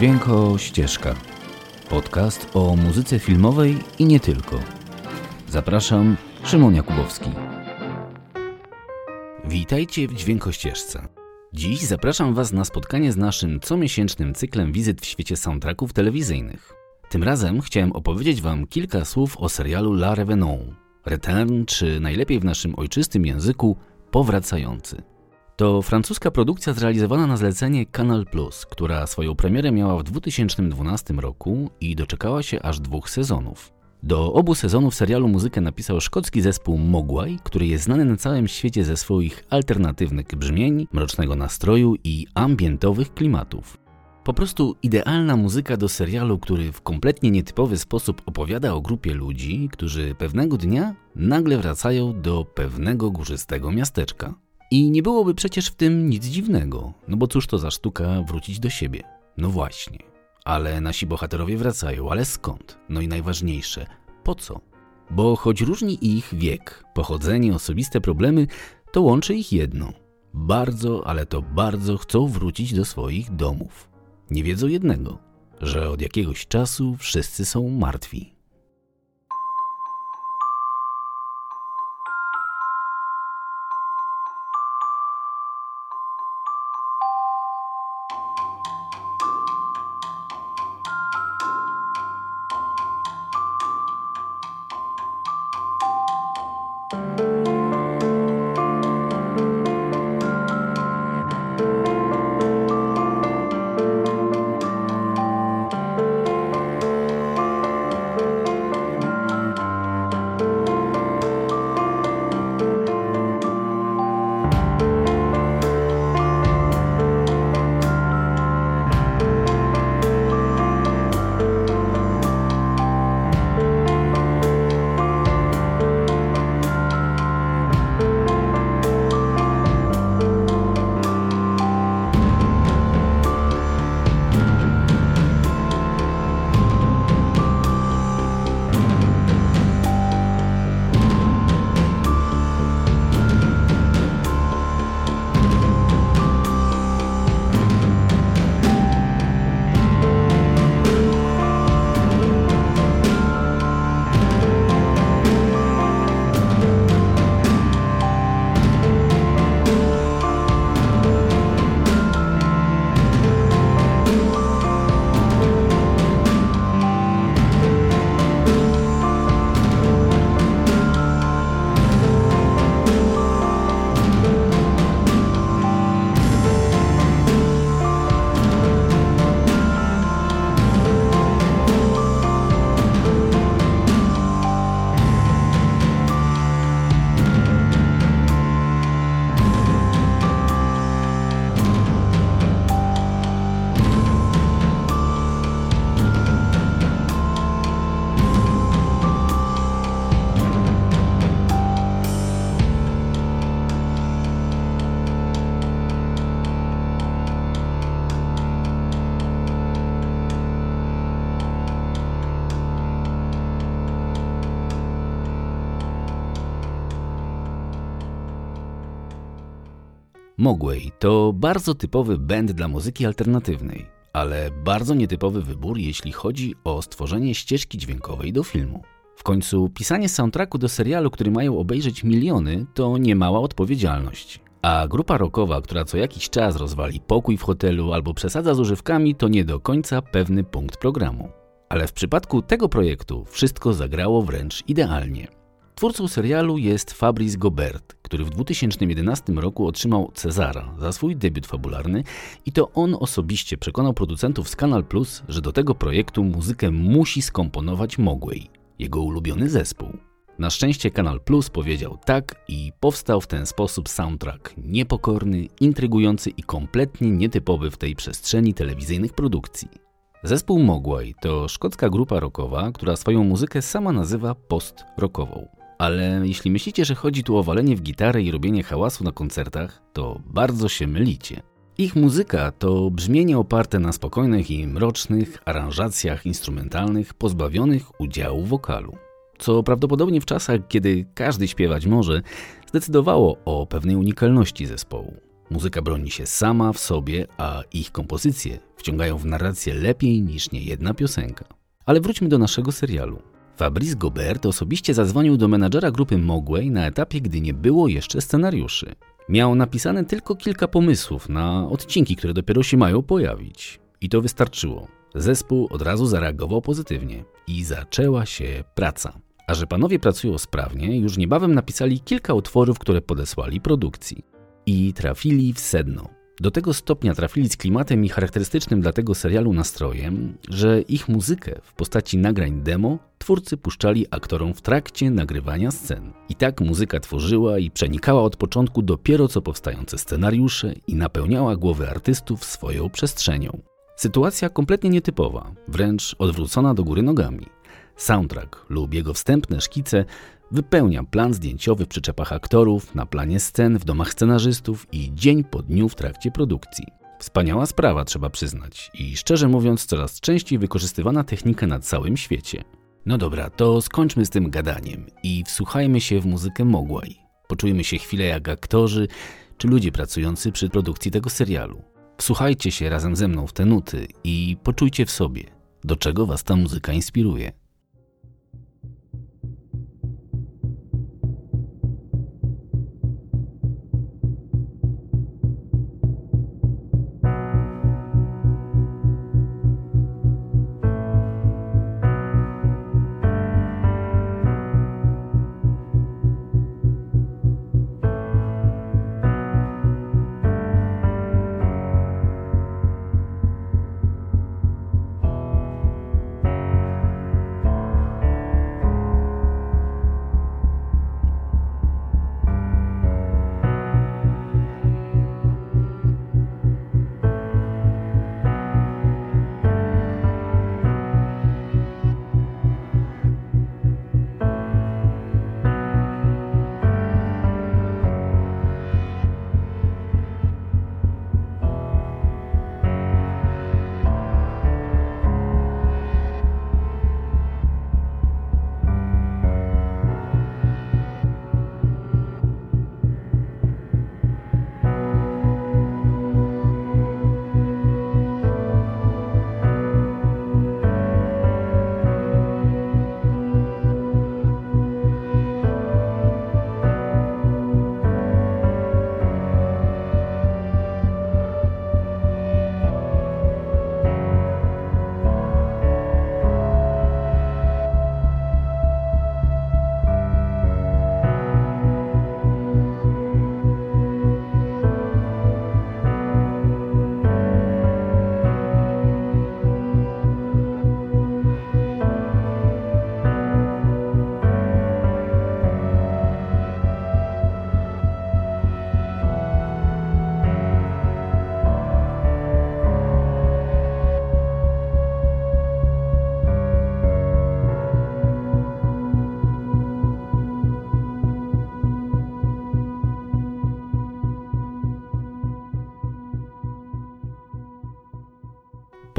Dźwięko Ścieżka. Podcast o muzyce filmowej i nie tylko. Zapraszam, Szymon Jakubowski. Witajcie w Dźwiękościeżce. Dziś zapraszam Was na spotkanie z naszym comiesięcznym cyklem wizyt w świecie soundtracków telewizyjnych. Tym razem chciałem opowiedzieć Wam kilka słów o serialu La Revenant, Return, czy najlepiej w naszym ojczystym języku Powracający. To francuska produkcja zrealizowana na zlecenie Canal która swoją premierę miała w 2012 roku i doczekała się aż dwóch sezonów. Do obu sezonów serialu muzykę napisał szkocki zespół Mogwai, który jest znany na całym świecie ze swoich alternatywnych brzmień, mrocznego nastroju i ambientowych klimatów. Po prostu idealna muzyka do serialu, który w kompletnie nietypowy sposób opowiada o grupie ludzi, którzy pewnego dnia nagle wracają do pewnego górzystego miasteczka. I nie byłoby przecież w tym nic dziwnego, no bo cóż to za sztuka wrócić do siebie? No właśnie. Ale nasi bohaterowie wracają, ale skąd? No i najważniejsze, po co? Bo choć różni ich wiek, pochodzenie, osobiste problemy, to łączy ich jedno. Bardzo, ale to bardzo chcą wrócić do swoich domów. Nie wiedzą jednego, że od jakiegoś czasu wszyscy są martwi. Mogway to bardzo typowy band dla muzyki alternatywnej, ale bardzo nietypowy wybór, jeśli chodzi o stworzenie ścieżki dźwiękowej do filmu. W końcu pisanie soundtracku do serialu, który mają obejrzeć miliony, to niemała odpowiedzialność. A grupa rockowa, która co jakiś czas rozwali pokój w hotelu albo przesadza z używkami, to nie do końca pewny punkt programu. Ale w przypadku tego projektu wszystko zagrało wręcz idealnie. Twórcą serialu jest Fabrice Gobert, który w 2011 roku otrzymał Cezara za swój debiut fabularny i to on osobiście przekonał producentów z Canal Plus, że do tego projektu muzykę musi skomponować Mogwai, jego ulubiony zespół. Na szczęście Canal Plus powiedział tak i powstał w ten sposób soundtrack niepokorny, intrygujący i kompletnie nietypowy w tej przestrzeni telewizyjnych produkcji. Zespół Mogwai to szkocka grupa rockowa, która swoją muzykę sama nazywa post-rockową. Ale jeśli myślicie, że chodzi tu o walenie w gitarę i robienie hałasu na koncertach, to bardzo się mylicie. Ich muzyka to brzmienie oparte na spokojnych i mrocznych aranżacjach instrumentalnych pozbawionych udziału wokalu. Co prawdopodobnie w czasach, kiedy każdy śpiewać może, zdecydowało o pewnej unikalności zespołu. Muzyka broni się sama w sobie, a ich kompozycje wciągają w narrację lepiej niż niejedna piosenka. Ale wróćmy do naszego serialu. Fabrice Gobert osobiście zadzwonił do menadżera grupy Mogway na etapie, gdy nie było jeszcze scenariuszy. Miał napisane tylko kilka pomysłów na odcinki, które dopiero się mają pojawić. I to wystarczyło. Zespół od razu zareagował pozytywnie i zaczęła się praca. A że panowie pracują sprawnie, już niebawem napisali kilka utworów, które podesłali produkcji. I trafili w sedno. Do tego stopnia trafili z klimatem i charakterystycznym dla tego serialu nastrojem, że ich muzykę w postaci nagrań demo twórcy puszczali aktorom w trakcie nagrywania scen. I tak muzyka tworzyła i przenikała od początku dopiero co powstające scenariusze i napełniała głowy artystów swoją przestrzenią. Sytuacja kompletnie nietypowa, wręcz odwrócona do góry nogami. Soundtrack lub jego wstępne szkice wypełnia plan zdjęciowy w przyczepach aktorów, na planie scen, w domach scenarzystów i dzień po dniu w trakcie produkcji. Wspaniała sprawa, trzeba przyznać, i szczerze mówiąc, coraz częściej wykorzystywana technika na całym świecie. No dobra, to skończmy z tym gadaniem i wsłuchajmy się w muzykę Mogłaj. Poczujmy się chwilę jak aktorzy czy ludzie pracujący przy produkcji tego serialu. Wsłuchajcie się razem ze mną w te nuty i poczujcie w sobie, do czego was ta muzyka inspiruje.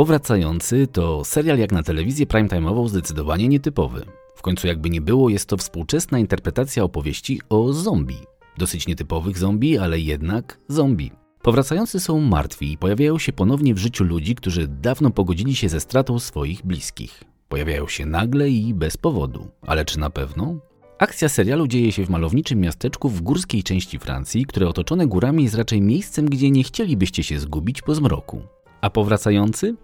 Powracający to serial jak na telewizję primetime'ową zdecydowanie nietypowy. W końcu jakby nie było, jest to współczesna interpretacja opowieści o zombie. Dosyć nietypowych zombie, ale jednak zombie. Powracający są martwi i pojawiają się ponownie w życiu ludzi, którzy dawno pogodzili się ze stratą swoich bliskich. Pojawiają się nagle i bez powodu. Ale czy na pewno? Akcja serialu dzieje się w malowniczym miasteczku w górskiej części Francji, które otoczone górami jest raczej miejscem, gdzie nie chcielibyście się zgubić po zmroku. A powracający?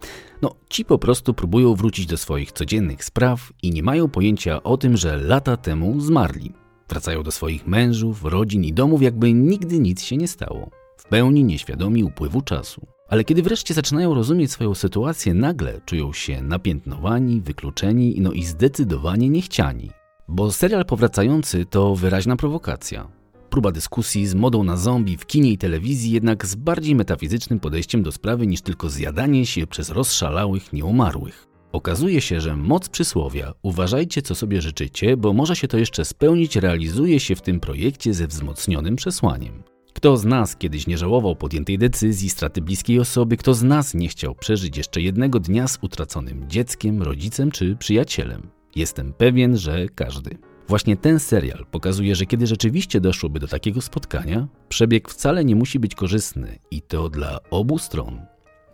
No, ci po prostu próbują wrócić do swoich codziennych spraw i nie mają pojęcia o tym, że lata temu zmarli. Wracają do swoich mężów, rodzin i domów, jakby nigdy nic się nie stało. W pełni nieświadomi upływu czasu. Ale kiedy wreszcie zaczynają rozumieć swoją sytuację, nagle czują się napiętnowani, wykluczeni, no i zdecydowanie niechciani. Bo serial powracający to wyraźna prowokacja próba dyskusji z modą na zombie w kinie i telewizji, jednak z bardziej metafizycznym podejściem do sprawy niż tylko zjadanie się przez rozszalałych nieumarłych. Okazuje się, że moc przysłowia uważajcie co sobie życzycie, bo może się to jeszcze spełnić, realizuje się w tym projekcie ze wzmocnionym przesłaniem. Kto z nas kiedyś nie żałował podjętej decyzji, straty bliskiej osoby, kto z nas nie chciał przeżyć jeszcze jednego dnia z utraconym dzieckiem, rodzicem czy przyjacielem? Jestem pewien, że każdy. Właśnie ten serial pokazuje, że kiedy rzeczywiście doszłoby do takiego spotkania, przebieg wcale nie musi być korzystny i to dla obu stron.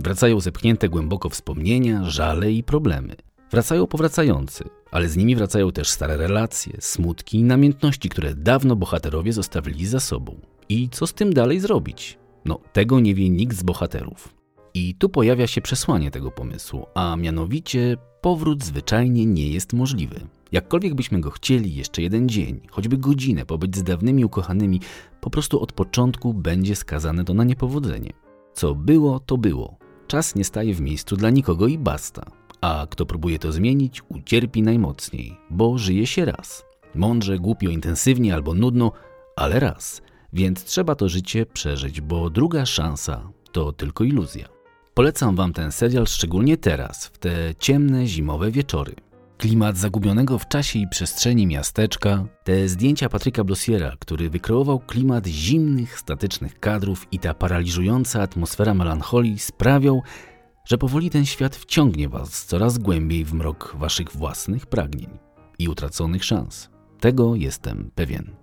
Wracają zepchnięte głęboko wspomnienia, żale i problemy. Wracają powracający, ale z nimi wracają też stare relacje, smutki i namiętności, które dawno bohaterowie zostawili za sobą. I co z tym dalej zrobić? No, tego nie wie nikt z bohaterów. I tu pojawia się przesłanie tego pomysłu, a mianowicie powrót zwyczajnie nie jest możliwy. Jakkolwiek byśmy go chcieli, jeszcze jeden dzień, choćby godzinę pobyć z dawnymi ukochanymi, po prostu od początku będzie skazane to na niepowodzenie. Co było, to było. Czas nie staje w miejscu dla nikogo i basta. A kto próbuje to zmienić, ucierpi najmocniej, bo żyje się raz. Mądrze, głupio, intensywnie albo nudno, ale raz. Więc trzeba to życie przeżyć, bo druga szansa to tylko iluzja. Polecam Wam ten serial szczególnie teraz, w te ciemne, zimowe wieczory. Klimat zagubionego w czasie i przestrzeni miasteczka, te zdjęcia Patryka Blossiera, który wykreował klimat zimnych, statycznych kadrów i ta paraliżująca atmosfera melancholii sprawią, że powoli ten świat wciągnie Was coraz głębiej w mrok Waszych własnych pragnień i utraconych szans. Tego jestem pewien.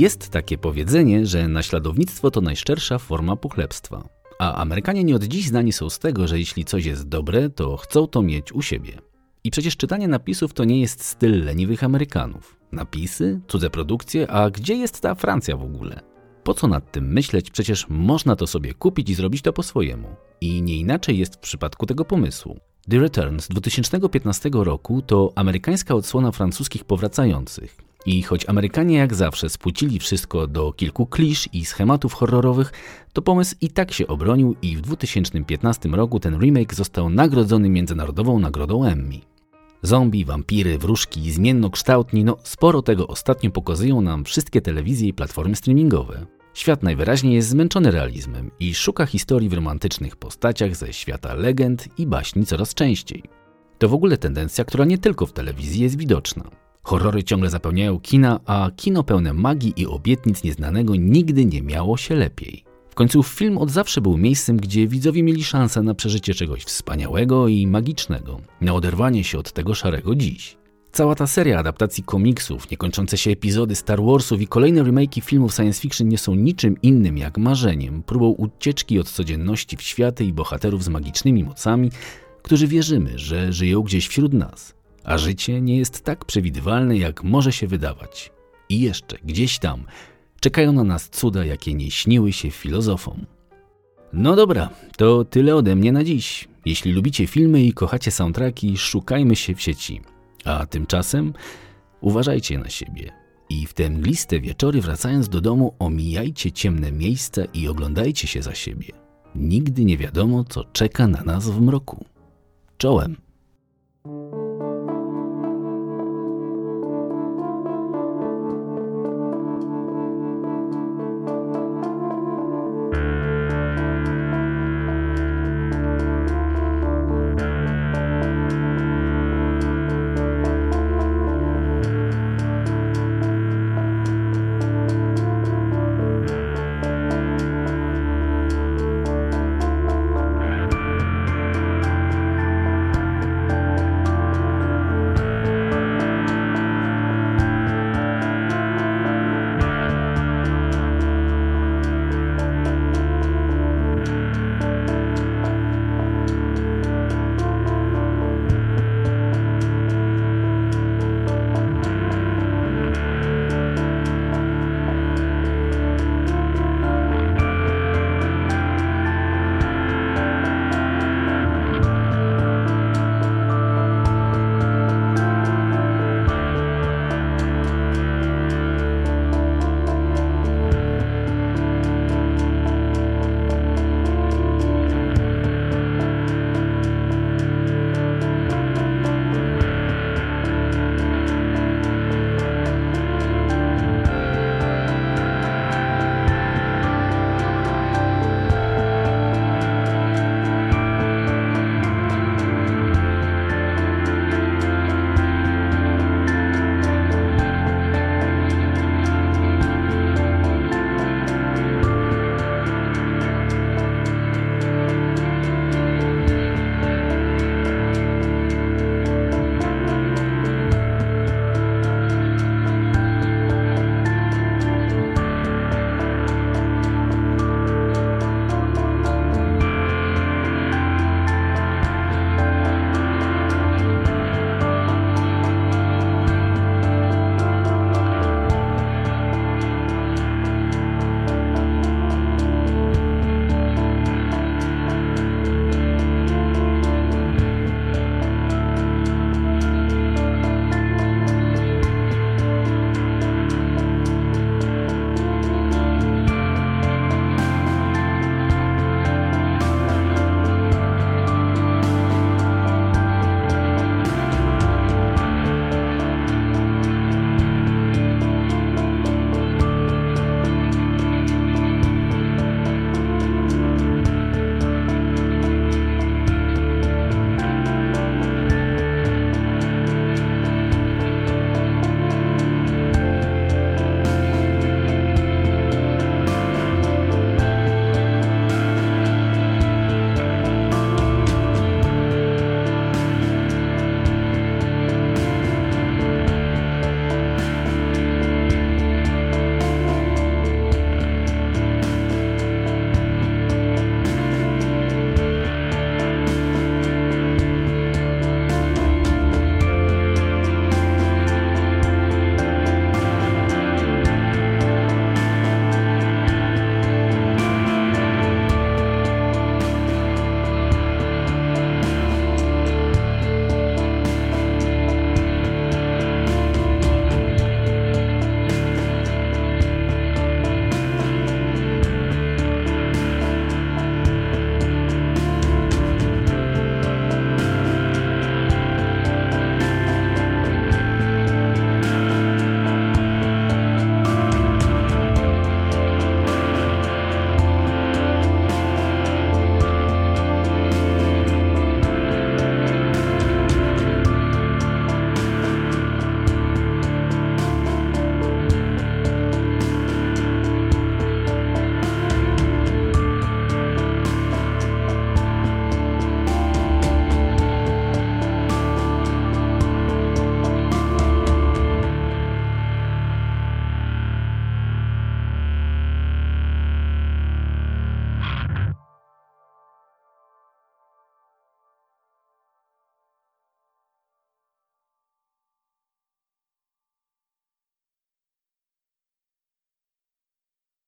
Jest takie powiedzenie, że naśladownictwo to najszczersza forma pochlebstwa. A Amerykanie nie od dziś znani są z tego, że jeśli coś jest dobre, to chcą to mieć u siebie. I przecież czytanie napisów to nie jest styl leniwych Amerykanów. Napisy, cudze produkcje, a gdzie jest ta Francja w ogóle? Po co nad tym myśleć? Przecież można to sobie kupić i zrobić to po swojemu. I nie inaczej jest w przypadku tego pomysłu. The Return z 2015 roku to amerykańska odsłona francuskich powracających. I choć Amerykanie jak zawsze spłucili wszystko do kilku klisz i schematów horrorowych, to pomysł i tak się obronił i w 2015 roku ten remake został nagrodzony Międzynarodową Nagrodą Emmy. Zombie, wampiry, wróżki, zmiennokształtni, no sporo tego ostatnio pokazują nam wszystkie telewizje i platformy streamingowe. Świat najwyraźniej jest zmęczony realizmem i szuka historii w romantycznych postaciach ze świata legend i baśni coraz częściej. To w ogóle tendencja, która nie tylko w telewizji jest widoczna. Horrory ciągle zapełniają kina, a kino pełne magii i obietnic nieznanego nigdy nie miało się lepiej. W końcu film od zawsze był miejscem, gdzie widzowie mieli szansę na przeżycie czegoś wspaniałego i magicznego, na oderwanie się od tego szarego dziś. Cała ta seria adaptacji komiksów, niekończące się epizody Star Warsów i kolejne remake'i filmów science fiction nie są niczym innym jak marzeniem, próbą ucieczki od codzienności w światy i bohaterów z magicznymi mocami, którzy wierzymy, że żyją gdzieś wśród nas. A życie nie jest tak przewidywalne, jak może się wydawać. I jeszcze, gdzieś tam, czekają na nas cuda, jakie nie śniły się filozofom. No dobra, to tyle ode mnie na dziś. Jeśli lubicie filmy i kochacie soundtracki, szukajmy się w sieci. A tymczasem uważajcie na siebie. I w te mgliste wieczory wracając do domu omijajcie ciemne miejsca i oglądajcie się za siebie. Nigdy nie wiadomo, co czeka na nas w mroku. Czołem!